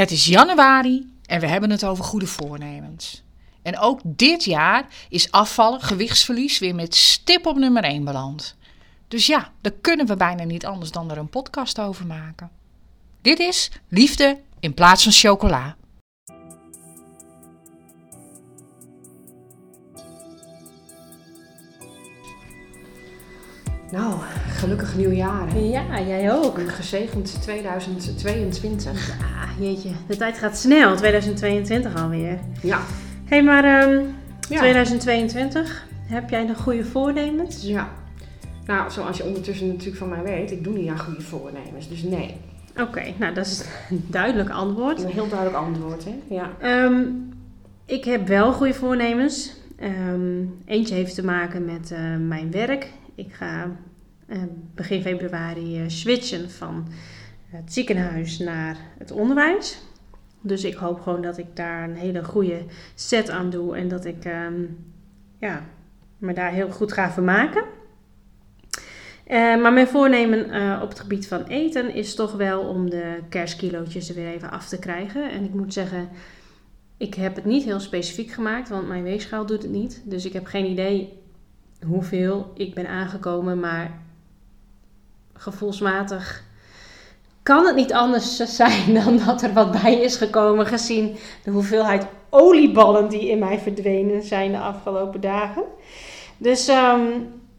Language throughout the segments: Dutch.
Het is januari en we hebben het over goede voornemens. En ook dit jaar is afvallen, gewichtsverlies weer met stip op nummer 1 beland. Dus ja, daar kunnen we bijna niet anders dan er een podcast over maken. Dit is Liefde in plaats van chocola. Nou, gelukkig nieuwjaar. Ja, jij ook. Een gezegend 2022. Ja, jeetje. De tijd gaat snel. 2022 alweer. Ja. Hé, hey, maar ehm, Ja. 2022, heb jij nog goede voornemens? Ja. Nou, zoals je ondertussen natuurlijk van mij weet, ik doe niet aan goede voornemens. Dus nee. Oké, nou dat is een duidelijk antwoord. Een heel duidelijk antwoord, hè? Ja. Ehm, ik heb wel goede voornemens. Ehm, eentje heeft te maken met eh, mijn werk. Ik ga eh, begin februari eh, switchen van het ziekenhuis naar het onderwijs. Dus ik hoop gewoon dat ik daar een hele goede set aan doe en dat ik ehm, ja, me daar heel goed ga vermaken. Eh, maar mijn voornemen op het gebied van eten is toch wel om de kerstkilootjes er weer even af te krijgen. En ik moet zeggen, ik heb het niet heel specifiek gemaakt, want mijn weegschaal doet het niet. Dus ik heb geen idee hoeveel ik ben aangekomen, maar gevoelsmatig kan het niet anders zijn dan dat er wat bij is gekomen, gezien de hoeveelheid olieballen die in mij verdwenen zijn de afgelopen dagen. Dus ehm,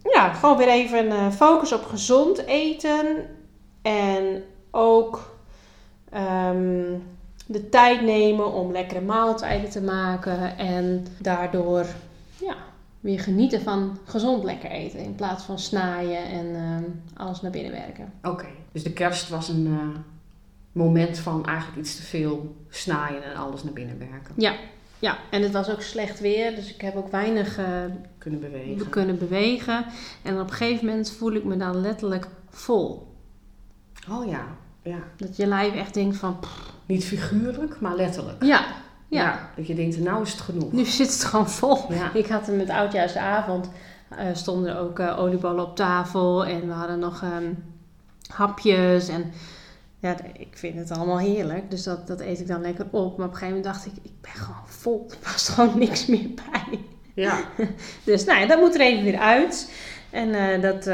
ja, gewoon weer even eh, focus op gezond eten en ook ehm, de tijd nemen om lekkere maaltijden te maken en daardoor ja, weer genieten van gezond lekker eten in plaats van snaaien en ehm, alles naar binnen werken. Oké. Dus de kerst was een eh, moment van eigenlijk iets te veel snaaien en alles naar binnen werken. Ja, ja, en het was ook slecht weer, dus ik heb ook weinig eh, Kunnen bewegen. kunnen bewegen. En op een gegeven moment voel ik me dan letterlijk vol. Oh ja. Ja. Dat je lijf echt denkt van, pff, Niet figuurlijk, maar letterlijk. ja, ja, Dat je denkt, nou is het genoeg. nu zit het gewoon vol. Ja. Ik had er met oudjaarsavond, eh stonden ook eh, olieballen op tafel en we hadden nog ehm, hapjes en... Ja, ik vind het allemaal heerlijk, dus dat, dat eet ik dan lekker op. Maar op een gegeven moment dacht ik, ik ben gewoon vol. Er past gewoon niks meer bij. Ja. Dus nou ja, dat moet er even weer uit. En eh, dat,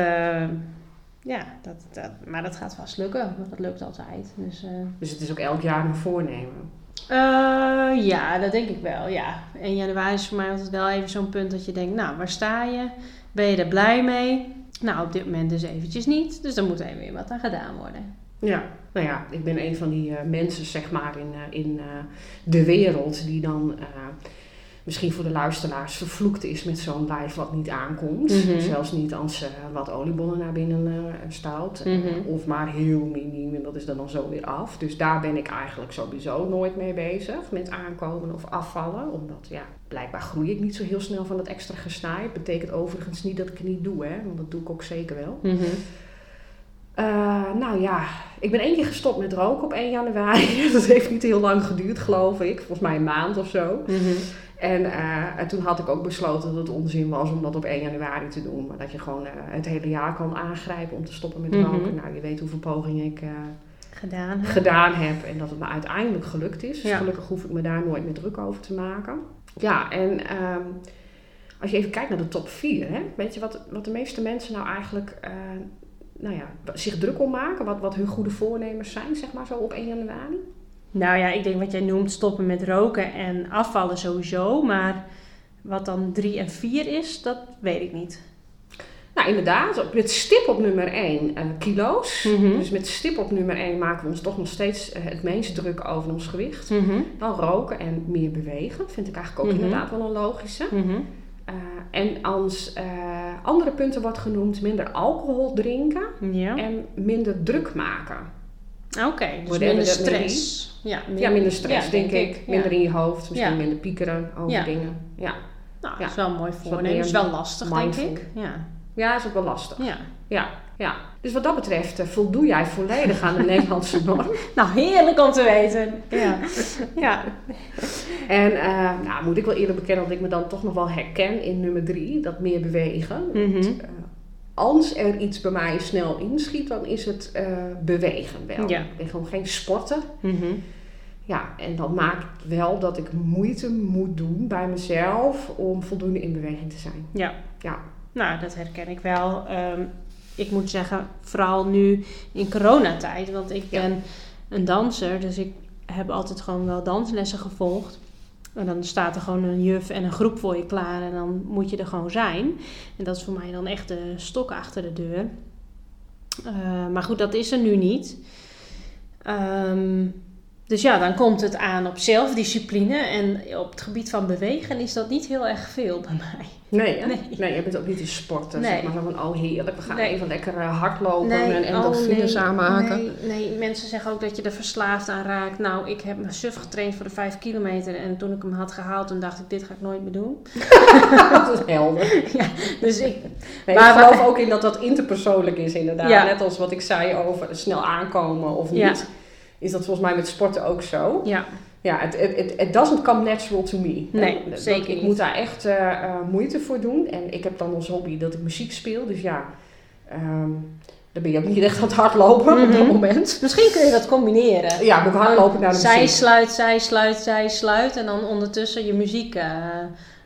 ja, dat, dat, maar dat gaat vast lukken, want dat lukt altijd. Dus Dus het is ook elk jaar een voornemen. Eh, ja, dat denk ik wel, ja. 1 januari is voor mij altijd wel even zo'n punt dat je denkt, nou, waar sta je? Ben je er blij mee? Nou, op dit moment dus eventjes niet. Dus dan moet even weer wat aan gedaan worden. Ja, nou ja, ik ben een van die eh, mensen, zeg maar, in, eh, in de wereld die dan misschien voor de luisteraars vervloekt is met zo'n lijf wat niet aankomt. Mhm. Zelfs niet als eh, wat oliebollen naar binnen staat. Mhm. of maar heel miniem en dat is dan al zo weer af. Dus daar ben ik eigenlijk sowieso nooit mee bezig met aankomen of afvallen. Omdat, ja, blijkbaar groei ik niet zo heel snel van het extra gesnaai. Betekent overigens niet dat ik het niet doe, hè. Want dat doe ik ook zeker wel. Eh, nou ja, ik ben één keer gestopt met roken op 1 januari. Dat heeft niet heel lang geduurd, geloof ik. Volgens mij een maand of zo. En, eh, en toen had ik ook besloten dat het onzin was om dat op 1 januari te doen. Maar dat je gewoon eh, het hele jaar kan aangrijpen om te stoppen met Mhm. roken. Nou, je weet hoeveel pogingen ik eh, Gedaan. heb en dat het me uiteindelijk gelukt is. Dus gelukkig hoef ik me daar nooit meer druk over te maken. Ja, en ehm, als je even kijkt naar de top 4, hè, weet je wat, wat de meeste mensen nou eigenlijk nou ja, zich druk om maken? Wat, wat hun goede voornemens zijn, zeg maar zo op 1 januari? Nou ja, ik denk wat jij noemt stoppen met roken en afvallen sowieso. Maar wat dan 3 en 4 is, dat weet ik niet. Nou, inderdaad, met stip op nummer 1 kilo's. Mhm. Dus met stip op nummer 1 maken we ons toch nog steeds eh, het meest druk over ons gewicht. Mhm. Dan roken en meer bewegen, vind ik eigenlijk ook Mhm. inderdaad wel een logische. Eh, en als eh, andere punten wordt genoemd, minder alcohol drinken Ja. en minder druk maken. Oké, dus minder stress. Ja, ja, minder stress, ja, denk, ik. Minder in je hoofd, misschien minder piekeren over dingen. Ja. Nou, dat is wel een mooi voornemen. is wel lastig, mindful. denk ik. Ja. ja, is ook wel lastig. ja. Ja, ja. Dus wat dat betreft eh, voldoe jij volledig aan de Nederlandse norm. Nou, heerlijk om te weten. Ja. ja. En eh, nou, moet ik wel eerlijk bekennen dat ik me dan toch nog wel herken in nummer drie, dat meer bewegen. Mhm. Eh, als er iets bij mij snel inschiet, dan is het eh, bewegen wel. Ja. Ik ben gewoon geen sporter. Mhm. ja, en dat maakt wel dat ik moeite moet doen bij mezelf om voldoende in beweging te zijn. Ja. Ja. Nou, dat herken ik wel. Ehm, ik moet zeggen, vooral nu in coronatijd, want ik Ja. ben een danser, dus ik heb altijd gewoon wel danslessen gevolgd. En dan staat er gewoon een juf en een groep voor je klaar en dan moet je er gewoon zijn. En dat is voor mij dan echt de stok achter de deur. Eh, maar goed, dat is er nu niet. Ehm, dus ja, dan komt het aan op zelfdiscipline. En op het gebied van bewegen is dat niet heel erg veel bij mij. Nee, hè? Nee. nee. je bent ook niet een sporter. Nee. Zeg maar van, oh heerlijk, we gaan Nee. even lekker eh, hardlopen en, en oh, nee, aanmaken. Nee, nee, mensen zeggen ook dat je er verslaafd aan raakt. Nou, ik heb me suf getraind voor de 5 kilometer. En toen ik hem had gehaald, toen dacht ik, dit ga ik nooit meer doen. dat is helder. Dus ik, Maar- ik geloof ook in dat dat interpersoonlijk is inderdaad. Ja. Net als wat ik zei over snel aankomen of niet. Ja. Is dat volgens mij met sporten ook zo. ja, Ja, het it, it, it doesn't come natural to me. Nee, dat- zeker Ik niet. moet daar echt eh, eh, moeite voor doen. En ik heb dan als hobby dat ik muziek speel. Dus ja, ehm, dan ben je ook niet echt aan het hardlopen op dat Mhm. moment. misschien kun je dat combineren. Ja, moet ik hardlopen naar de Zij muziek. sluit, zij sluit, zij sluit. En dan ondertussen je muziek eh,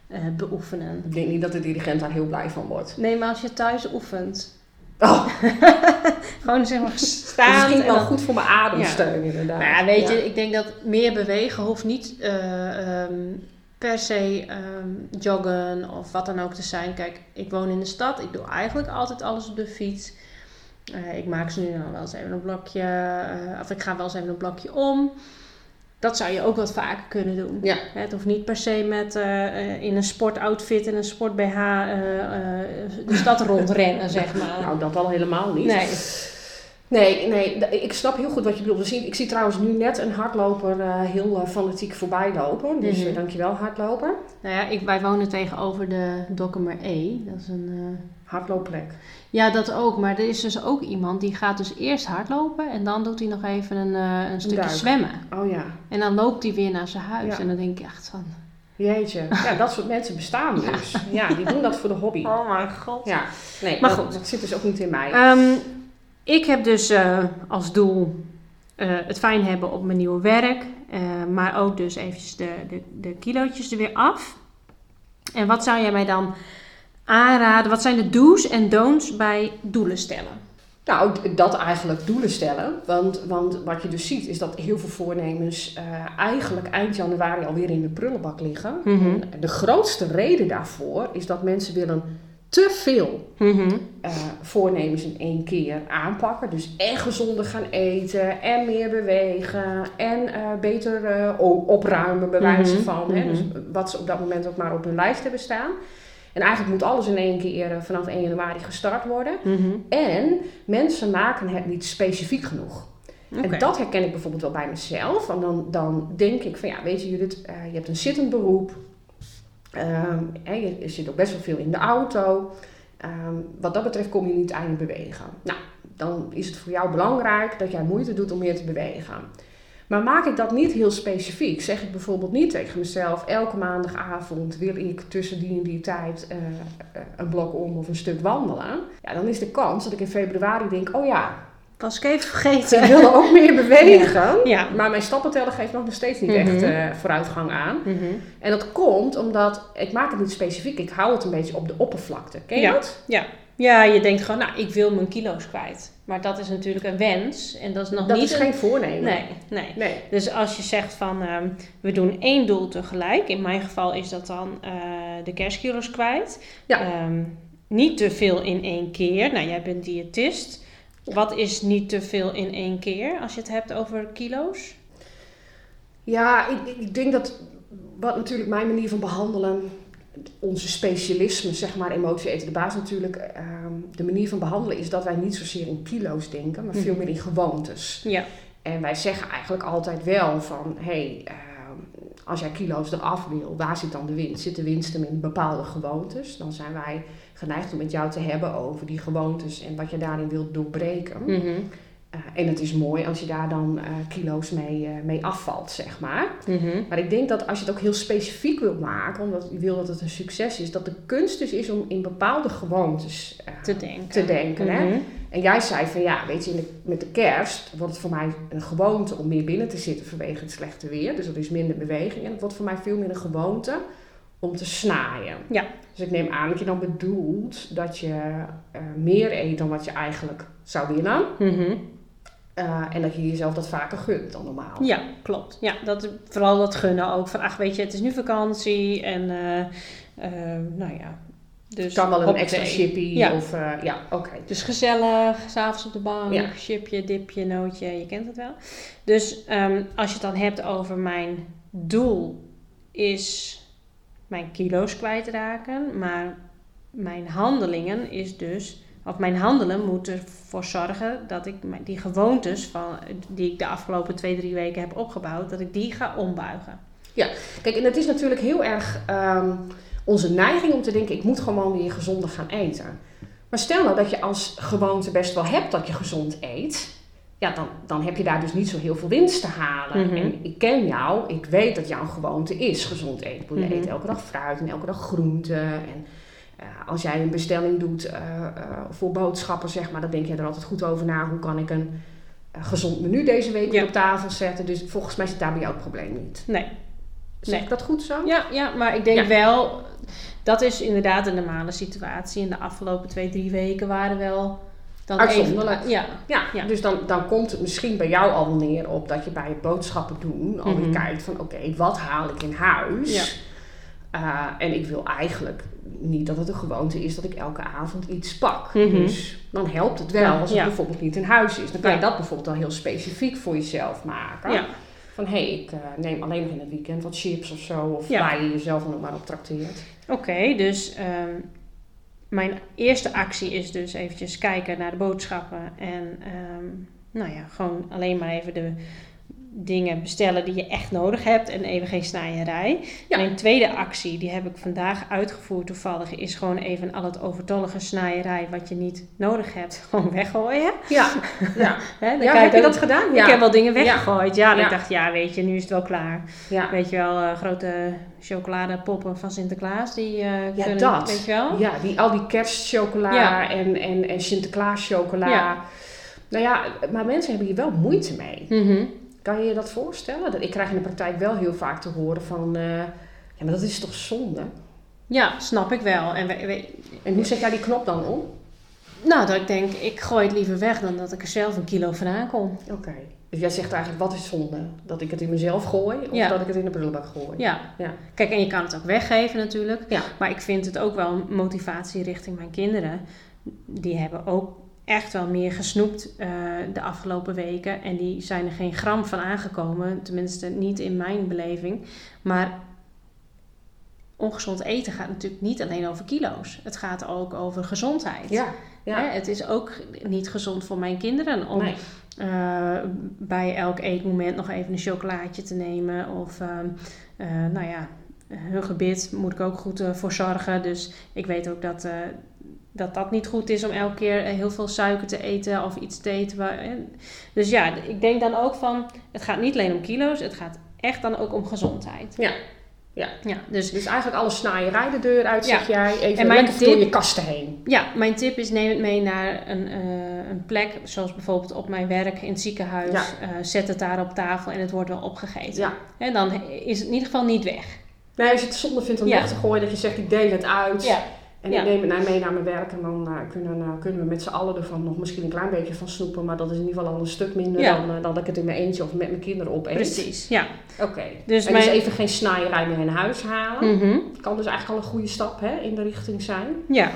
eh, beoefenen. Ik denk niet dat de dirigent daar heel blij van wordt. Nee, maar als je thuis oefent. Oh, Gewoon zeg maar dat staan. misschien en wel dan- goed voor mijn ademsteun inderdaad. Ja, weet Ja. je, ik denk dat meer bewegen hoeft niet eh, ehm, per se ehm, joggen of wat dan ook te zijn. Kijk, ik woon in de stad. Ik doe eigenlijk altijd alles op de fiets. Eh, ik maak ze nu dan wel eens even een blokje, eh, of ik ga wel eens even een blokje om. Dat zou je ook wat vaker kunnen doen. Ja. Hè, Het hoeft niet per se met eh, eh, in een sportoutfit en een sport BH eh, eh, de stad rondrennen, zeg maar. Nou, dat al helemaal niet. nee. Nee, nee, ik snap heel goed wat je bedoelt. We zien- Ik zie trouwens nu net een hardloper eh, heel eh, fanatiek voorbij lopen. Dus Mhm. eh, dankjewel hardloper. Nou ja, ik, wij wonen tegenover de Dokkumer E. Dat is een... eh, Hardloopplek. Ja, dat ook. Maar er is dus ook iemand die gaat dus eerst hardlopen en dan doet hij nog even een, eh, een stukje duik. zwemmen. Oh ja, En dan loopt hij weer naar zijn huis. Ja. En dan denk ik echt van... jeetje. Ja, dat soort mensen bestaan dus. Ja, die doen dat voor de hobby. Oh mijn god. Ja, nee, Maar dat, goed. dat zit dus ook niet in mij. Ehm, ik heb dus eh, als doel eh, het fijn hebben op mijn nieuwe werk. eh, maar ook dus eventjes de, de, de kilootjes er weer af. En wat zou jij mij dan aanraden? Wat zijn de do's en don'ts bij doelen stellen? Nou, dat eigenlijk doelen stellen. Want, want wat je dus ziet is dat heel veel voornemens eigenlijk eind januari alweer in de prullenbak liggen. Mhm. En de grootste reden daarvoor is dat mensen willen te veel eh, voornemens in één keer aanpakken. Dus en gezonder gaan eten, en meer bewegen, en eh, beter eh, opruimen, bij wijze Mhm, van. Hè? mhm. Dus wat ze op dat moment ook maar op hun lijst hebben staan. En eigenlijk moet alles in één keer vanaf 1 januari gestart worden. Mhm. En mensen maken het niet specifiek genoeg. En dat herken ik bijvoorbeeld wel bij mezelf. Want dan, dan denk ik van ja, weet je Judith, je hebt een zittend beroep. Je, je zit ook best wel veel in de auto. Ehm, wat dat betreft kom je niet aan je bewegen. Nou, dan is het voor jou belangrijk dat jij moeite doet om meer te bewegen. Maar maak ik dat niet heel specifiek? Zeg ik bijvoorbeeld niet tegen mezelf: elke maandagavond wil ik tussen die en die tijd eh, eh, een blok om of een stuk wandelen. Ja, dan is de kans dat ik in februari denk: oh ja, Was ik even ik vergeten. wil ook meer bewegen. Ja. Maar mijn stappenteller geeft nog steeds niet Mhm. echt eh, vooruitgang aan. Mhm. En dat komt omdat ik maak het niet specifiek. Ik hou het een beetje op de oppervlakte. Ken je Ja. dat? Ja. ja, je denkt gewoon, nou, ik wil mijn kilo's kwijt. Maar dat is natuurlijk een wens. En dat is nog Dat niet is een... geen voornemen. Nee, nee. Nee. Dus als je zegt van, ehm, we doen één doel tegelijk. In mijn geval is dat dan eh, de kerstkilo's kwijt. Ja. Ehm, niet te veel in één keer. Nou, jij bent diëtist. Wat is niet te veel in één keer als je het hebt over kilo's? Ja, ik, ik- denk dat wat natuurlijk mijn manier van behandelen, onze specialisme, zeg maar, emotie eten de baas natuurlijk, ehm, de manier van behandelen is dat wij niet zozeer in kilo's denken, maar veel Mhm. meer in gewoontes. Ja. En wij zeggen eigenlijk altijd wel van, hé, hey, ehm, als jij kilo's eraf wil, waar zit dan de winst? Zit de winst hem in bepaalde gewoontes? Dan zijn wij geneigd om met jou te hebben over die gewoontes en wat je daarin wilt doorbreken. Mhm. Eh, en het is mooi als je daar dan eh, kilo's mee, eh, mee afvalt, zeg maar. Mhm. Maar ik denk dat als je het ook heel specifiek wilt maken, omdat je wil dat het een succes is, dat de kunst dus is om in bepaalde gewoontes Te denken. te denken. Hè? Mhm. En jij zei van ja, weet je, in de, met de kerst wordt het voor mij een gewoonte om meer binnen te zitten vanwege het slechte weer. Dus er is minder beweging. En het wordt voor mij veel meer een gewoonte om te snaaien. Ja. Dus ik neem aan dat je dan bedoelt dat je eh, meer eet dan wat je eigenlijk zou willen. Mhm. Eh, en dat je jezelf dat vaker gunt dan normaal. Ja, klopt. Ja, dat, vooral dat gunnen ook. Van, ach, weet je, het is nu vakantie en eh, nou ja. Dus kan wel een extra chippy Ja. of ja, oké. Dus gezellig, s'avonds op de bank, Ja. chipje, dipje, nootje, je kent het wel. Dus ehm, als je het dan hebt over mijn doel is mijn kilo's kwijtraken, maar mijn handelingen is dus, of mijn handelen moet ervoor zorgen dat ik die gewoontes van, die ik de afgelopen twee, drie weken heb opgebouwd, dat ik die ga ombuigen. Kijk, en het is natuurlijk heel erg ehm, onze neiging om te denken, ik moet gewoon weer gezonder gaan eten. Maar stel nou dat je als gewoonte best wel hebt dat je gezond eet. Ja, dan, dan heb je daar dus niet zo heel veel winst te halen. Mhm. En ik ken jou, ik weet dat jouw gewoonte is gezond eten. Je Mhm. eet elke dag fruit en elke dag groenten. En eh, als jij een bestelling doet eh, eh, voor boodschappen, zeg maar, dan denk je er altijd goed over na. Hoe kan ik een gezond menu deze week Ja. op tafel zetten? Dus volgens mij zit daar bij jou het probleem niet. Nee. Zeg Nee. ik dat goed zo? Ja, ja maar ik denk Ja. wel, dat is inderdaad een normale situatie. In de afgelopen twee, drie weken waren wel dan Uitzonderlijk. even- ja, Ja, Ja. dus dan, dan komt het misschien bij jou al neer op dat je bij het boodschappen doen alweer Mhm. kijkt van oké, wat haal ik in huis? Eh, en ik wil eigenlijk niet dat het een gewoonte is dat ik elke avond iets pak. Mhm. Dus dan helpt het wel Ja, als het ja. bijvoorbeeld niet in huis is. Dan kan je Ja. dat bijvoorbeeld al heel specifiek voor jezelf maken. ja. Van hé, hey, ik eh, neem alleen nog in het weekend wat chips of zo. Of Ja. waar je jezelf dan ook maar op trakteert. Oké, dus ehm, mijn eerste actie is dus eventjes kijken naar de boodschappen. En ehm, nou ja, gewoon alleen maar even de dingen bestellen die je echt nodig hebt en even geen snijderij. Ja. Mijn tweede actie, die heb ik vandaag uitgevoerd toevallig, is gewoon even al het overtollige snijderij wat je niet nodig hebt, gewoon weggooien. Ja, ja. Dan ja heb je ik- dat gedaan? Ja. Ik heb wel dingen weggegooid. Ja, dan ik dacht, ja, weet je, nu is het wel klaar. ja. Weet je wel, eh, grote chocoladepoppen van Sinterklaas, die eh Ja, kunnen, dat. weet je wel? Ja, die, al die kerstchocola en, en, en Sinterklaas chocola. Nou ja, maar mensen hebben hier wel moeite mee. Mhm. Kan je je dat voorstellen? Ik krijg in de praktijk wel heel vaak te horen van... eh, ja, maar dat is toch zonde? Ja, snap ik wel. En we, we- En hoe zet jij die knop dan om? nou, dat ik denk, ik gooi het liever weg dan dat ik er zelf een kilo van aankom. Oké. Dus jij zegt eigenlijk, wat is zonde? Dat ik het in mezelf gooi of Ja. dat ik het in de prullenbak gooi? Ja. Ja. Kijk, en je kan het ook weggeven natuurlijk. Ja. Maar ik vind het ook wel een motivatie richting mijn kinderen. Die hebben ook echt wel meer gesnoept eh, de afgelopen weken. En die zijn er geen gram van aangekomen. Tenminste, niet in mijn beleving. Maar ongezond eten gaat natuurlijk niet alleen over kilo's. Het gaat ook over gezondheid. Ja. ja. Hè, het is ook niet gezond voor mijn kinderen om Nee. eh, bij elk eetmoment nog even een chocolaatje te nemen. Of ehm, eh, nou ja, hun gebit moet ik ook goed voor zorgen. Dus ik weet ook dat, dat dat niet goed is om elke keer eh, heel veel suiker te eten of iets te eten. waar- eh. Dus ja, ik denk dan ook van, het gaat niet alleen om kilo's, het gaat echt dan ook om gezondheid. Ja. Ja. Ja, dus Dus eigenlijk alle snaaierij de deur uit, Ja. zeg jij. Even En mijn lekker door tip- je kasten heen. Ja, mijn tip is neem het mee naar een, eh, een plek, zoals bijvoorbeeld op mijn werk in het ziekenhuis. Ja. Zet het daar op tafel en het wordt wel opgegeten. Ja. En dan is het in ieder geval niet weg. Nee, als je het zonde vindt om Ja. weg te gooien, dat je zegt, ik deel het uit. En Ja. ik neem het naar mee naar mijn werk en dan eh, kunnen, eh, kunnen we met z'n allen ervan nog misschien een klein beetje van snoepen. Maar dat is in ieder geval al een stuk minder Ja. dan, eh, dan dat ik het in mijn eentje of met mijn kinderen opeet. Precies, ja. Oké. Dus en mijn... dus even geen snaaierij meer in huis halen. Mhm. Kan dus eigenlijk al een goede stap hè, in de richting zijn. Ja,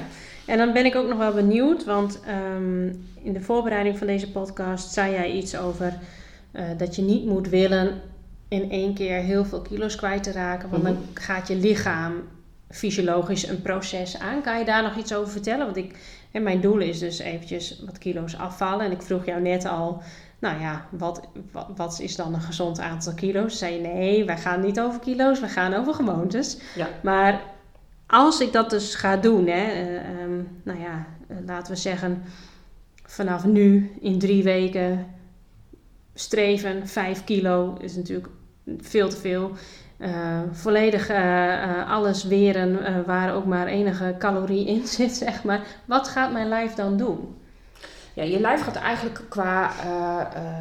en dan ben ik ook nog wel benieuwd, want ehm, in de voorbereiding van deze podcast zei jij iets over dat je niet moet willen in één keer heel veel kilo's kwijt te raken, want dan gaat je lichaam fysiologisch een proces aan. Kan je daar nog iets over vertellen? Want ik, en mijn doel is dus eventjes wat kilo's afvallen. En ik vroeg jou net al, nou ja, wat, wat, wat is dan een gezond aantal kilo's? Zei je nee, wij gaan niet over kilo's, we gaan over gewoontes. Ja. Maar als ik dat dus ga doen, hè, eh, ehm, nou ja, eh, laten we zeggen vanaf nu in drie weken streven, 5 kilo is natuurlijk veel te veel. Eh, volledig eh, eh, alles weren waar ook maar enige calorie in zit, zeg maar. Wat gaat mijn lijf dan doen? Ja, je lijf gaat eigenlijk qua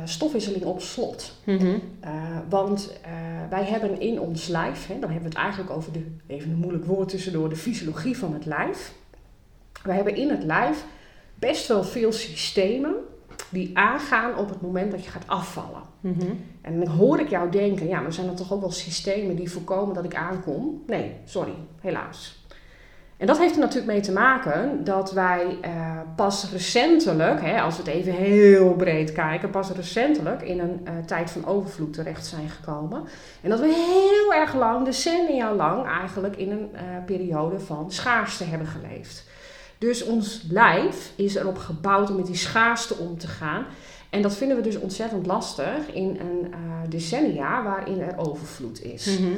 stofwisseling op slot. Mhm. Want wij hebben in ons lijf, hè, dan hebben we het eigenlijk over de, even een moeilijk woord tussendoor, de fysiologie van het lijf. Wij hebben in het lijf best wel veel systemen die aangaan op het moment dat je gaat afvallen. Mhm. En dan hoor ik jou denken, ja, maar zijn er toch ook wel systemen die voorkomen dat ik aankom? Nee, sorry, helaas. En dat heeft er natuurlijk mee te maken dat wij eh, pas recentelijk, hè, als we het even heel breed kijken, pas recentelijk in een eh, tijd van overvloed terecht zijn gekomen. En dat we heel erg lang, decennia lang, eigenlijk in een eh, periode van schaarste hebben geleefd. Dus ons lijf is erop gebouwd om met die schaarste om te gaan. En dat vinden we dus ontzettend lastig in een eh, decennia waarin er overvloed is. Mhm.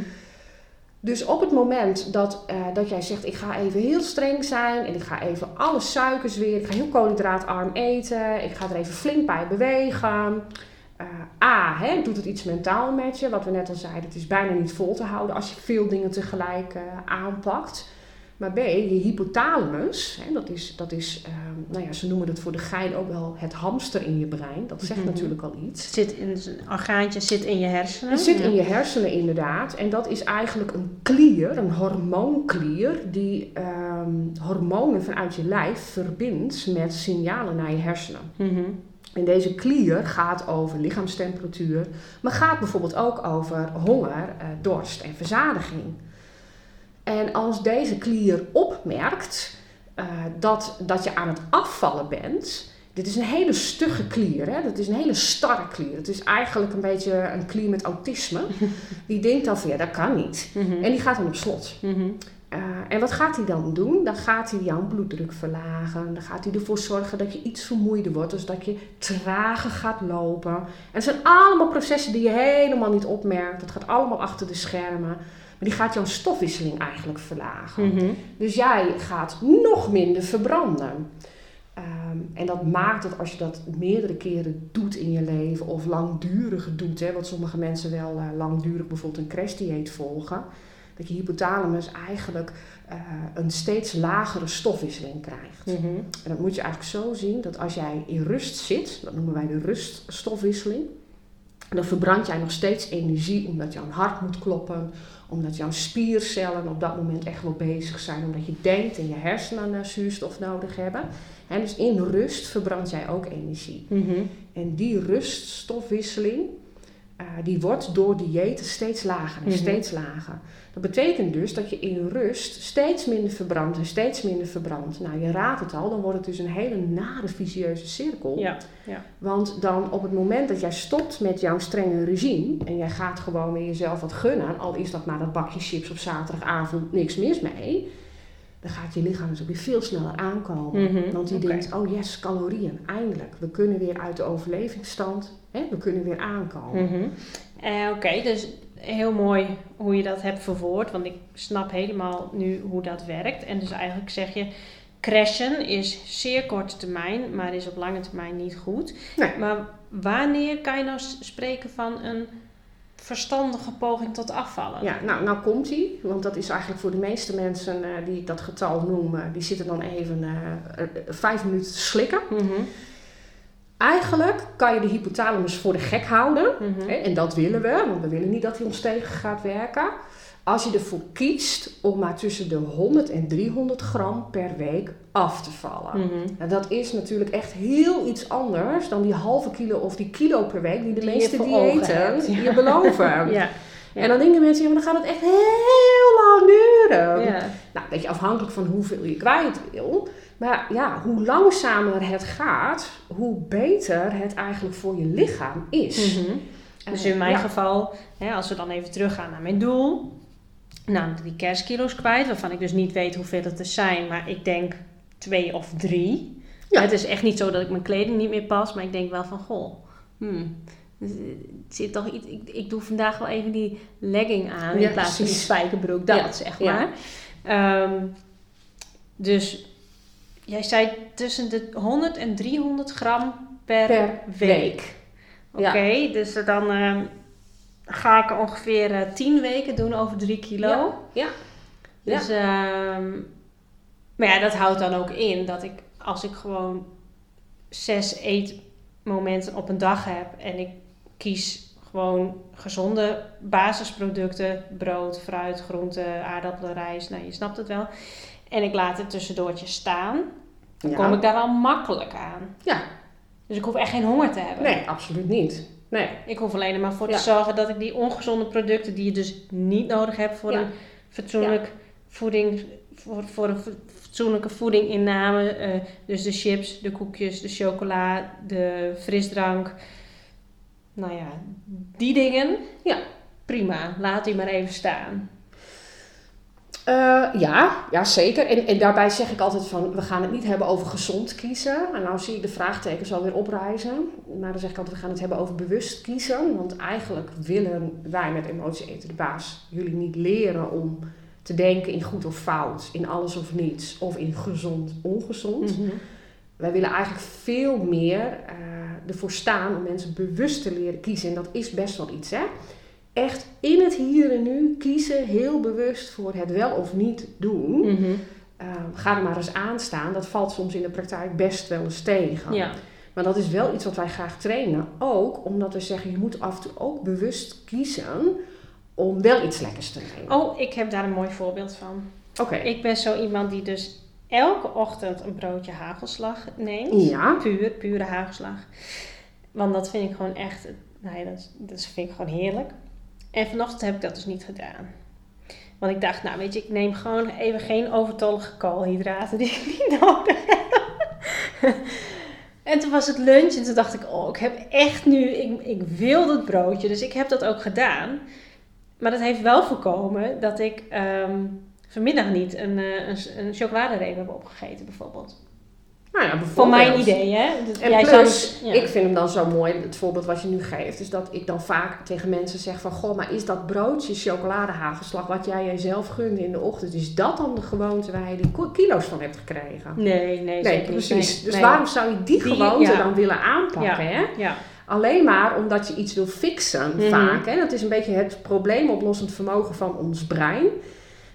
Dus op het moment dat, eh, dat jij zegt, ik ga even heel streng zijn en ik ga even alle suikers weer, ik ga heel koolhydraatarm eten, ik ga er even flink bij bewegen. Eh, A, hè, doet het iets mentaal met je, wat we net al zeiden, het is bijna niet vol te houden als je veel dingen tegelijk aanpakt. Maar B, je hypothalamus, hè, dat is, dat is eh, nou ja, ze noemen het voor de gein ook wel het hamster in je brein. Dat zegt Mhm. natuurlijk al iets. Het zit in een orgaantje zit in je hersenen. Het zit Ja. in je hersenen inderdaad. En dat is eigenlijk een klier, een hormoonklier, die ehm, hormonen vanuit je lijf verbindt met signalen naar je hersenen. Mhm. En deze klier gaat over lichaamstemperatuur, maar gaat bijvoorbeeld ook over honger, eh, dorst en verzadiging. En als deze klier opmerkt eh, dat, dat je aan het afvallen bent, dit is een hele stugge klier, hè? dat is een hele starre klier. Het is eigenlijk een beetje een klier met autisme. Die denkt dan van ja, dat kan niet. Mhm. En die gaat dan op slot. Mhm. Eh, en wat gaat hij dan doen? Dan gaat hij jouw bloeddruk verlagen. Dan gaat hij ervoor zorgen dat je iets vermoeider wordt. Dus dat je trager gaat lopen. En het zijn allemaal processen die je helemaal niet opmerkt. Dat gaat allemaal achter de schermen. Maar die gaat jouw stofwisseling eigenlijk verlagen. Mhm. Dus jij gaat nog minder verbranden. Ehm, en dat maakt dat als je dat meerdere keren doet in je leven, of langdurig doet, hè, wat sommige mensen wel eh, langdurig bijvoorbeeld een crashdieet volgen, dat je hypothalamus eigenlijk eh, een steeds lagere stofwisseling krijgt. Mhm. En dat moet je eigenlijk zo zien dat als jij in rust zit, dat noemen wij de ruststofwisseling, dan verbrand jij nog steeds energie omdat jouw hart moet kloppen, omdat jouw spiercellen op dat moment echt wel bezig zijn, omdat je denkt en je hersenen naar zuurstof nodig hebben. En dus in rust verbrand jij ook energie. Mhm. En die ruststofwisseling, eh, die wordt door diëten steeds lager en Mhm. steeds lager. Dat betekent dus dat je in rust steeds minder verbrandt en steeds minder verbrandt. Nou, je raadt het al, dan wordt het dus een hele nare vicieuze cirkel. Ja, ja. Want dan op het moment dat jij stopt met jouw strenge regime en jij gaat gewoon weer jezelf wat gunnen, al is dat maar dat bakje chips op zaterdagavond niks mis mee, dan gaat je lichaam dus ook weer veel sneller aankomen. Mhm, Want die denkt, oh yes, calorieën, eindelijk. We kunnen weer uit de overlevingsstand, hè, we kunnen weer aankomen. Mhm. Eh, Oké, dus heel mooi hoe je dat hebt verwoord, want ik snap helemaal nu hoe dat werkt. En dus eigenlijk zeg je, crashen is zeer korte termijn, maar is op lange termijn niet goed. Nee. Maar wanneer kan je nou spreken van een verstandige poging tot afvallen? Ja, nou, nou komt die, want dat is eigenlijk voor de meeste mensen eh, die ik dat getal noem, eh, die zitten dan even eh, vijf minuten te slikken. Mhm, Eigenlijk kan je de hypothalamus voor de gek houden. mhm. Hè, En dat willen we, want we willen niet dat hij ons tegen gaat werken. Als je ervoor kiest om maar tussen de 100 en 300 gram per week af te vallen. Mhm. Nou, dat is natuurlijk echt heel iets anders dan die halve kilo of die kilo per week die de Die meeste diëten ja. je beloven. Ja, ja. En dan denken mensen, ja, maar dan gaat het echt heel lang duren. ja. Nou, een beetje afhankelijk van hoeveel je kwijt wil. Maar ja, hoe langzamer het gaat, hoe beter het eigenlijk voor je lichaam is. Mhm. Dus in mijn ja. geval, hè, als we dan even teruggaan naar mijn doel. Nou, die kerstkilo's kwijt, waarvan ik dus niet weet hoeveel het er zijn, maar ik denk twee of drie. Ja. Het is echt niet zo dat ik mijn kleding niet meer pas, maar ik denk wel van, goh, hmm, het zit toch iets, ik, ik doe vandaag wel even die legging aan Ja, in plaats van die spijkerbroek, dat Ja, zeg maar. Ehm, dus jij zei tussen de 100 en 300 gram per, Per week. Oké, dus dan ehm, ga ik er ongeveer eh 10 weken doen over 3 kilo. Ja, ja. Dus, ehm, maar ja, dat houdt dan ook in dat ik als ik gewoon zes eetmomenten op een dag heb en ik kies gewoon gezonde basisproducten, brood, fruit, groenten, aardappelen, rijst, nou je snapt het wel. En ik laat het tussendoortje staan, dan Ja. kom ik daar wel makkelijk aan. Ja, Dus ik hoef echt geen honger te hebben. nee, absoluut niet. Nee. Ik hoef alleen maar voor Ja. te zorgen dat ik die ongezonde producten die je dus niet nodig hebt voor Ja. een fatsoenlijk voeding, voor, voor een fatsoenlijke voedinginname. eh, dus de chips, de koekjes, de chocola, de frisdrank. Nou ja, die dingen. Ja. Prima, laat die maar even staan. Eh, ja, ja, zeker. En, en daarbij zeg ik altijd van, we gaan het niet hebben over gezond kiezen. En nou zie ik de vraagtekens alweer oprijzen. Maar dan zeg ik altijd, we gaan het hebben over bewust kiezen. Want eigenlijk willen wij met Emotie Eten de Baas jullie niet leren om te denken in goed of fout, in alles of niets, of in gezond, ongezond. Wij willen eigenlijk veel meer eh, ervoor staan om mensen bewust te leren kiezen. En dat is best wel iets, hè? Echt in het hier en nu kiezen, heel bewust voor het wel of niet doen. Eh, ga er maar eens aan staan. Dat valt soms in de praktijk best wel eens tegen. Ja. Maar dat is wel iets wat wij graag trainen. Ook omdat we zeggen, je moet af en toe ook bewust kiezen om wel iets lekkers te nemen. Oh, ik heb daar een mooi voorbeeld van. Oké. Ik ben zo iemand die dus elke ochtend een broodje hagelslag neemt. Ja. Puur, pure hagelslag. Want dat vind ik gewoon echt, ja, dat, dat vind ik gewoon heerlijk. En vanochtend heb ik dat dus niet gedaan. Want ik dacht, nou weet je, ik neem gewoon even geen overtollige koolhydraten die ik niet nodig heb. En toen was het lunch en toen dacht ik, oh, ik heb echt nu, ik, ik wil dat broodje. Dus ik heb dat ook gedaan. Maar dat heeft wel voorkomen dat ik ehm, vanmiddag niet een, eh, een, een chocoladereep heb opgegeten bijvoorbeeld. Nou ja, Voor mijn idee, hè? Dat En jij plus, zou- ja. ik vind hem dan zo mooi, het voorbeeld wat je nu geeft, is dat ik dan vaak tegen mensen zeg van, goh, maar is dat broodje chocoladehagelslag wat jij jezelf gunde in de ochtend, is dat dan de gewoonte waar je die kilo's van hebt gekregen? Nee, nee, Nee, zeker niet. precies. Nee, dus nee. waarom zou je die, Die- gewoonte ja. dan willen aanpakken, hè? Ja, Alleen maar omdat je iets wil fixen Mhm. vaak. Hè? Dat is een beetje het probleemoplossend vermogen van ons brein.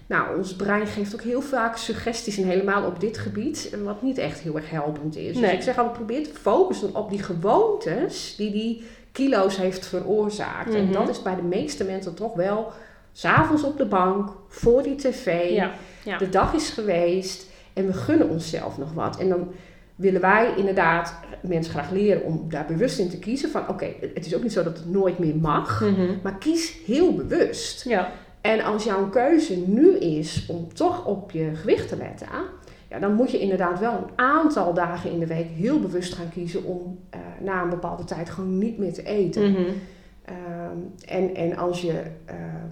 Nou, ons brein geeft ook heel vaak suggesties en helemaal op dit gebied, wat niet echt heel erg helpend is. Dus ik zeg altijd, probeer te focussen op die gewoontes die die kilo's heeft veroorzaakt. En Mhm. dat is bij de meeste mensen toch wel s'avonds op de bank, voor die tv, ja, ja. de dag is geweest en we gunnen onszelf nog wat. En dan willen wij inderdaad mensen graag leren om daar bewust in te kiezen van oké, het is ook niet zo dat het nooit meer mag, Mhm. maar kies heel bewust. ja. En als jouw keuze nu is om toch op je gewicht te letten, ja, dan moet je inderdaad wel een aantal dagen in de week heel bewust gaan kiezen om eh, na een bepaalde tijd gewoon niet meer te eten. Mhm. Ehm, en, en als je ehm,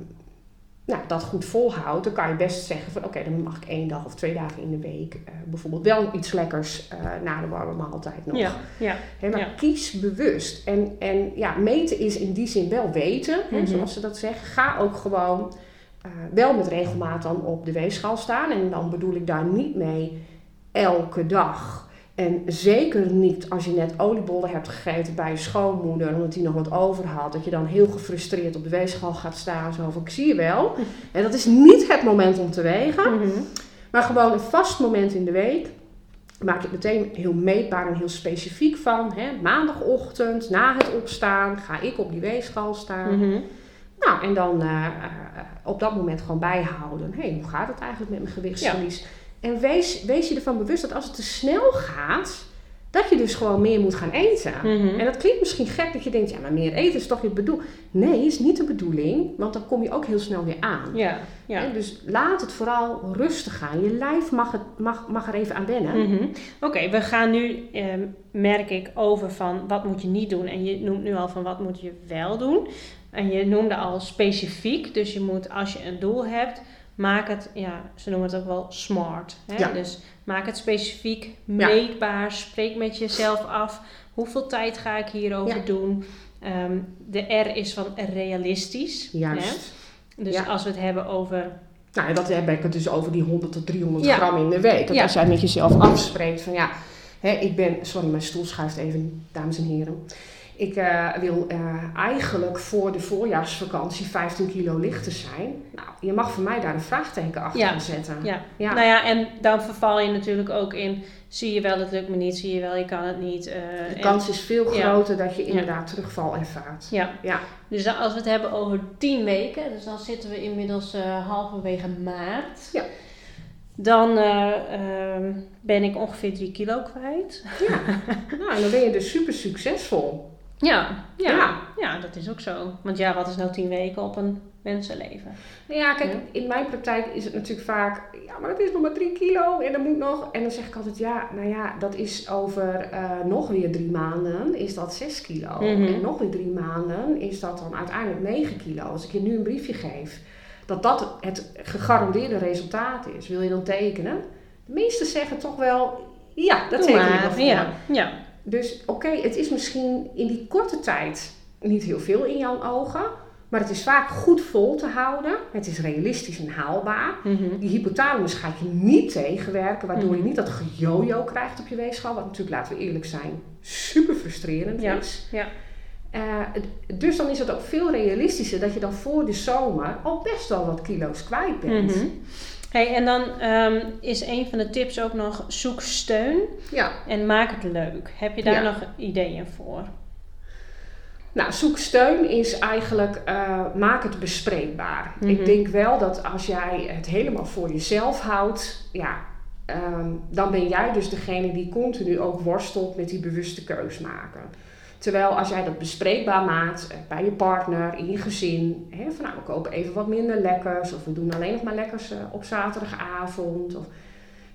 nou, dat goed volhoudt, dan kan je best zeggen van oké, dan mag ik één dag of twee dagen in de week eh, bijvoorbeeld wel iets lekkers eh, na de warme maaltijd nog. Ja, ja. Maar Ja. kies bewust. En, en ja, meten is in die zin wel weten, hè, Mhm. zoals ze dat zeggen. Ga ook gewoon eh, wel met regelmaat dan op de weegschaal staan. En dan bedoel ik daar niet mee elke dag. En zeker niet als je net oliebollen hebt gegeten bij je schoonmoeder, omdat die nog wat over had. Dat je dan heel gefrustreerd op de weegschaal gaat staan. Zo van, ik zie je wel. En dat is niet het moment om te wegen. Mhm. Maar gewoon een vast moment in de week. Maak het meteen heel meetbaar en heel specifiek van. Hè? Maandagochtend, na het opstaan, ga ik op die weegschaal staan. Mhm. Nou, en dan eh, eh, op dat moment gewoon bijhouden. Hé, hoe gaat het eigenlijk met mijn gewichtsverlies? En wees, wees je ervan bewust dat als het te snel gaat, dat je dus gewoon meer moet gaan eten. Mhm. En dat klinkt misschien gek dat je denkt, ja, maar meer eten is toch je bedoeling? Nee, is niet de bedoeling, want dan kom je ook heel snel weer aan. Ja, ja. Hè, Dus laat het vooral rustig gaan. Je lijf mag, het, mag, mag er even aan wennen. Mhm. Oké, we gaan nu, ehm, merk ik, over van wat moet je niet doen. En je noemt nu al van wat moet je wel doen. En je noemde al specifiek. Dus je moet, als je een doel hebt, maak het, ja, ze noemen het ook wel smart. Hè? Ja. Dus maak het specifiek, meetbaar. Spreek met jezelf af. Hoeveel tijd ga ik hierover Ja. doen? Ehm, de R is van realistisch. Hè? Juist. Dus als we het hebben over Nou, ja, dat heb ik het dus over die 100 tot 300 Ja. gram in de week. Dat als jij met jezelf afspreekt van ja, hè, ik ben, sorry, mijn stoel schuift even, dames en heren. Ik eh, wil eh, eigenlijk voor de voorjaarsvakantie 15 kilo lichter zijn. Nou, je mag voor mij daar een vraagteken achter Ja. zetten. Ja. Ja. Nou ja, en dan verval je natuurlijk ook in, zie je wel, het lukt me niet, zie je wel, je kan het niet. eh, De en- kans is veel Ja. groter dat je inderdaad terugval ervaart. ja. Ja. Dus dan- als we het hebben over 10 weken, dus dan zitten we inmiddels halverwege maart. Ja. Dan eh, ehm, ben ik ongeveer 3 kilo kwijt. Nou, en dan ben je dus super succesvol. Ja, ja, Ja. ja. dat is ook zo. Want ja, wat is nou 10 weken op een mensenleven? Nou ja, kijk, Ja. in mijn praktijk is het natuurlijk vaak, ja, maar dat is nog maar drie kilo en dat moet nog. En dan zeg ik altijd, ja, nou ja, dat is over eh, nog weer drie maanden, is dat zes kilo. Mhm. En nog weer drie maanden is dat dan uiteindelijk negen kilo. Als ik je nu een briefje geef, dat dat het gegarandeerde resultaat is, wil je dan tekenen? De meesten zeggen toch wel, ja, dat teken ik wel voor. Ja, ja. Dus oké, het is misschien in die korte tijd niet heel veel in jouw ogen. Maar het is vaak goed vol te houden. Het is realistisch en haalbaar. Mhm. Die hypothalamus gaat je niet tegenwerken, waardoor je Mhm. niet dat gejojo krijgt op je weegschaal. Wat natuurlijk, laten we eerlijk zijn, super frustrerend Ja. is. Ja. Het- dus dan is het ook veel realistischer dat je dan voor de zomer al best wel wat kilo's kwijt bent. Mhm. Hey, en dan ehm, is een van de tips ook nog zoek steun Ja. en maak het leuk. Heb je daar Ja. nog ideeën voor? Nou, zoek steun is eigenlijk, eh, maak het bespreekbaar. Mhm. Ik denk wel dat als jij het helemaal voor jezelf houdt, ja, ehm, dan ben jij dus degene die continu ook worstelt met die bewuste keus maken. Terwijl als jij dat bespreekbaar maakt eh, bij je partner, in je gezin, hè, van nou, we kopen even wat minder lekkers, of we doen alleen nog maar lekkers eh, op zaterdagavond. Of,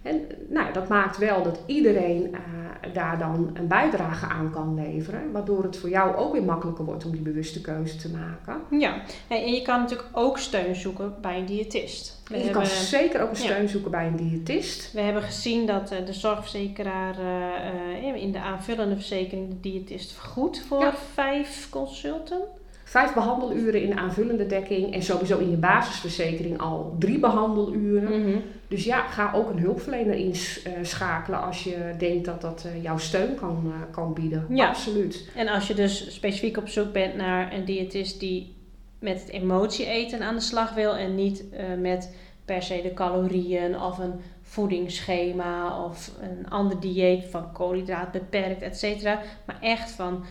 en nou, dat maakt wel dat iedereen eh, daar dan een bijdrage aan kan leveren. Waardoor het voor jou ook weer makkelijker wordt om die bewuste keuze te maken. Ja, en je kan natuurlijk ook steun zoeken bij een diëtist. We, je hebben, kan zeker ook een ja. steun zoeken bij een diëtist. we hebben gezien dat eh, de zorgverzekeraar eh, in de aanvullende verzekering de diëtist vergoedt voor Ja. vijf consulten. Vijf behandeluren in de aanvullende dekking. En sowieso in je basisverzekering al drie behandeluren. Mhm. Dus ja, ga ook een hulpverlener inschakelen als je denkt dat dat eh, jouw steun kan, eh, kan bieden. Ja. Absoluut. En als je dus specifiek op zoek bent naar een diëtist die met het emotie eten aan de slag wil en niet eh, met per se de calorieën of een voedingsschema of een ander dieet van koolhydraat beperkt, et cetera, maar echt van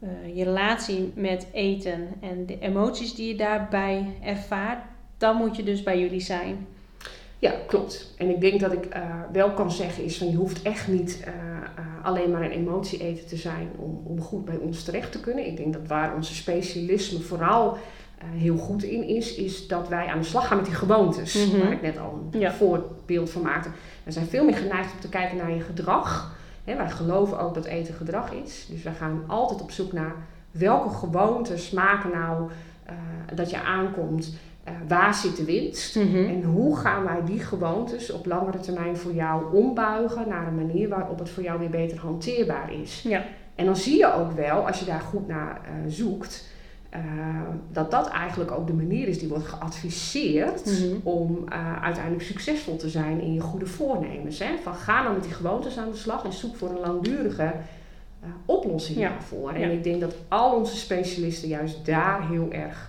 eh, je relatie met eten en de emoties die je daarbij ervaart, dan moet je dus bij jullie zijn. Ja, klopt. En ik denk dat ik eh, wel kan zeggen is van je hoeft echt niet eh, alleen maar een emotie-eten te zijn om, om goed bij ons terecht te kunnen. Ik denk dat waar onze specialisme vooral heel goed in is, is dat wij aan de slag gaan met die gewoontes. Mhm. Waar ik net al een Ja. voorbeeld van maakte. We zijn veel meer geneigd om te kijken naar je gedrag. Hè, wij geloven ook dat eten gedrag is. Dus wij gaan altijd op zoek naar welke gewoontes maken nou eh, dat je aankomt. eh, waar zit de winst? En hoe gaan wij die gewoontes op langere termijn voor jou ombuigen naar een manier waarop het voor jou weer beter hanteerbaar is? Ja. En dan zie je ook wel, als je daar goed naar eh, zoekt, eh, dat dat eigenlijk ook de manier is die wordt geadviseerd Mhm. om eh, uiteindelijk succesvol te zijn in je goede voornemens. Hè? Van ga dan met die gewoontes aan de slag en zoek voor een langdurige eh, oplossing Ja. daarvoor. En Ja. ik denk dat al onze specialisten juist daar heel erg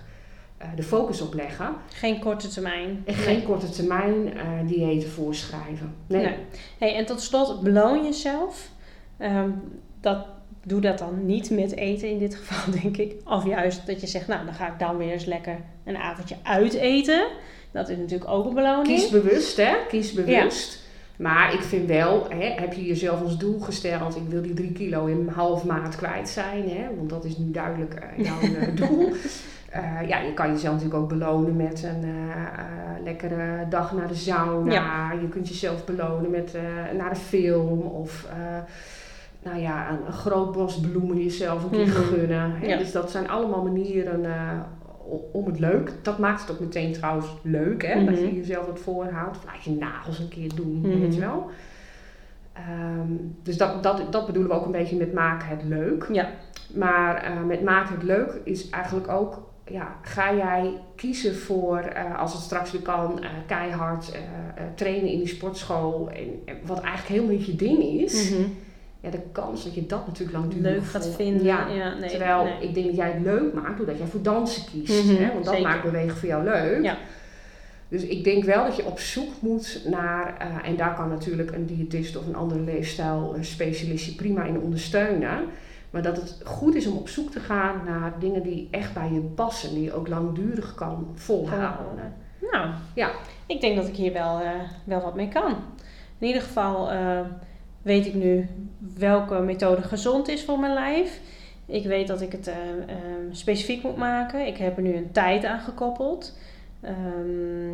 de focus op leggen. Geen korte termijn. En geen korte termijn diëten voorschrijven. Nee. Nee. Hey, en tot slot, beloon jezelf. Ehm, dat, doe dat dan niet met eten in dit geval, denk ik. Of juist dat je zegt, nou, dan ga ik dan weer eens lekker een avondje uit eten. Dat is natuurlijk ook een beloning. Kies bewust, hè? Kies bewust. Maar ik vind wel, hè, heb je jezelf als doel gesteld, ik wil die drie kilo in half maand kwijt zijn, hè? want dat is nu duidelijk eh, jouw eh, doel. Eh, ja, je kan jezelf natuurlijk ook belonen met een lekkere dag naar de sauna. Je kunt jezelf belonen met naar de film of nou ja, een, een groot bos bloemen jezelf een keer Mhm. gunnen. Ja. Dus dat zijn allemaal manieren eh, om het leuk. Dat maakt het ook meteen trouwens leuk, hè? dat Mhm. je jezelf wat voorhoudt. Of laat je nagels een keer doen, Mhm. weet je wel. Ehm, dus dat, dat, dat bedoelen we ook een beetje met maken het leuk. Ja. Maar eh, met maken het leuk is eigenlijk ook, ja, ga jij kiezen voor, eh, als het straks weer kan, keihard trainen in die sportschool. En, en wat eigenlijk helemaal niet je ding is. Ja, de kans dat je dat natuurlijk langdurig leuk gaat vinden. Ja. Ja, nee, Terwijl nee. ik denk dat jij het leuk maakt doordat jij voor dansen kiest. Mhm, hè? Want dat zeker. maakt bewegen voor jou leuk. Ja. Dus ik denk wel dat je op zoek moet naar, eh, en daar kan natuurlijk een diëtist of een andere leefstijl een specialist je prima in ondersteunen. Maar dat het goed is om op zoek te gaan naar dingen die echt bij je passen, die je ook langdurig kan volhouden. Nou, Ja. ik denk dat ik hier wel, eh, wel wat mee kan. In ieder geval eh, weet ik nu welke methode gezond is voor mijn lijf. Ik weet dat ik het eh, eh, specifiek moet maken. Ik heb er nu een tijd aan gekoppeld. Ehm,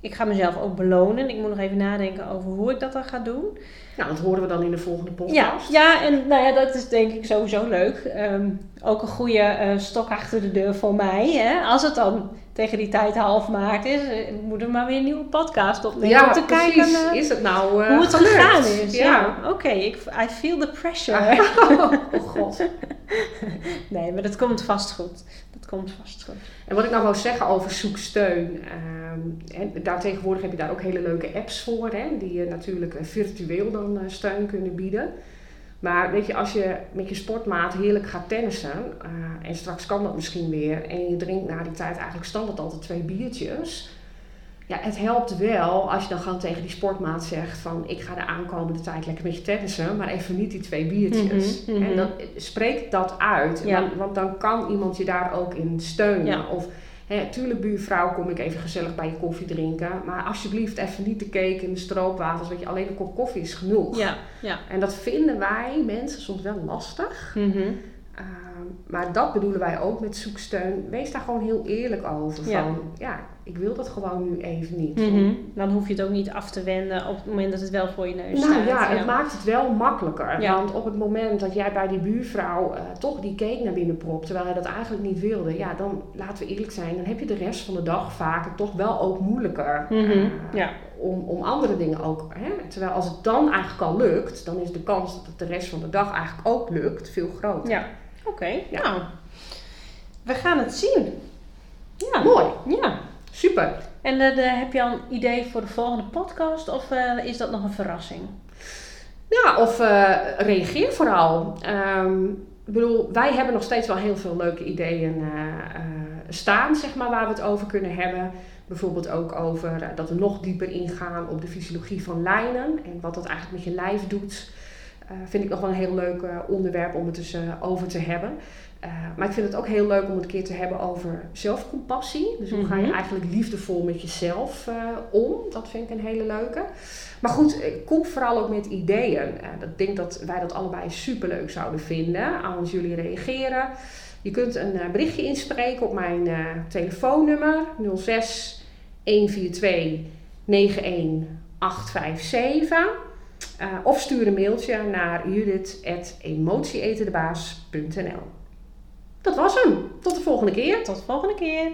ik ga mezelf ook belonen. Ik moet nog even nadenken over hoe ik dat dan ga doen. Nou, dat horen we dan in de volgende Ja, podcast. ja, en nou ja, dat is denk ik sowieso leuk. Ehm, ook een goede eh, stok achter de deur voor mij. Hè? Als het dan tegen die tijd half maart is, eh, moeten we maar weer een nieuwe podcast opnemen. Ja, om te precies. kijken eh, is het nou hoe het gelukt? gegaan is. Ja, Ja. oké. ik I feel the pressure. oh god. nee, maar dat komt vast goed. Dat komt vast goed. En wat ik nou wou zeggen over zoeksteun. ehm, en daar tegenwoordig heb je daar ook hele leuke apps voor. Hè, die je natuurlijk virtueel dan eh, steun kunnen bieden. Maar weet je, als je met je sportmaat heerlijk gaat tennissen. eh, en straks kan dat misschien weer. En je drinkt na die tijd eigenlijk standaard altijd twee biertjes. Ja, het helpt wel als je dan gewoon tegen die sportmaat zegt van... ik ga de aankomende tijd lekker met je tennissen, maar even niet die twee biertjes. Mhm, mhm. En dan spreekt dat uit. Ja. Want, want dan kan iemand je daar ook in steunen. Ja. Of, hè, tuurlijk buurvrouw, kom ik even gezellig bij je koffie drinken. Maar alsjeblieft even niet de cake en de stroopwafels. Weet je, alleen een kop koffie is genoeg. Ja, ja. En dat vinden wij mensen soms wel lastig. Ehm, maar dat bedoelen wij ook met zoeksteun. Wees daar gewoon heel eerlijk over. Ja. Van, ja, ik wil dat gewoon nu even niet. Mhm. Dan hoef je het ook niet af te wenden op het moment dat het wel voor je neus Nou staat. ja, het maakt het wel makkelijker. Ja. Want op het moment dat jij bij die buurvrouw eh, toch die cake naar binnen propt, terwijl hij dat eigenlijk niet wilde, ja, dan laten we eerlijk zijn, dan heb je de rest van de dag vaak toch wel ook moeilijker. Mhm. eh, Ja. om, om andere dingen ook. Hè? Terwijl als het dan eigenlijk al lukt, dan is de kans dat het de rest van de dag eigenlijk ook lukt veel groter. Ja, oké. Ja. Nou, we gaan het zien. Ja. Mooi, Ja. super. En eh, heb je al een idee voor de volgende podcast of eh, is dat nog een verrassing? Ja, of eh, reageer vooral. Ehm, ik bedoel, wij hebben nog steeds wel heel veel leuke ideeën staan, zeg maar, waar we het over kunnen hebben. Bijvoorbeeld ook over dat we nog dieper ingaan op de fysiologie van lijnen en wat dat eigenlijk met je lijf doet. Eh, vind ik nog wel een heel leuk eh, onderwerp om het dus eh, over te hebben. Maar ik vind het ook heel leuk om het een keer te hebben over zelfcompassie. Dus hoe ga je Mhm. eigenlijk liefdevol met jezelf om? Dat vind ik een hele leuke. Maar goed, kom vooral ook met ideeën. Eh, ik denk dat wij dat allebei superleuk zouden vinden als jullie reageren. Je kunt een berichtje inspreken op mijn telefoonnummer 06 142 91857. Eh, of stuur een mailtje naar judith.emotieetendebaas.nl Dat was hem. Tot de volgende keer. Tot de volgende keer.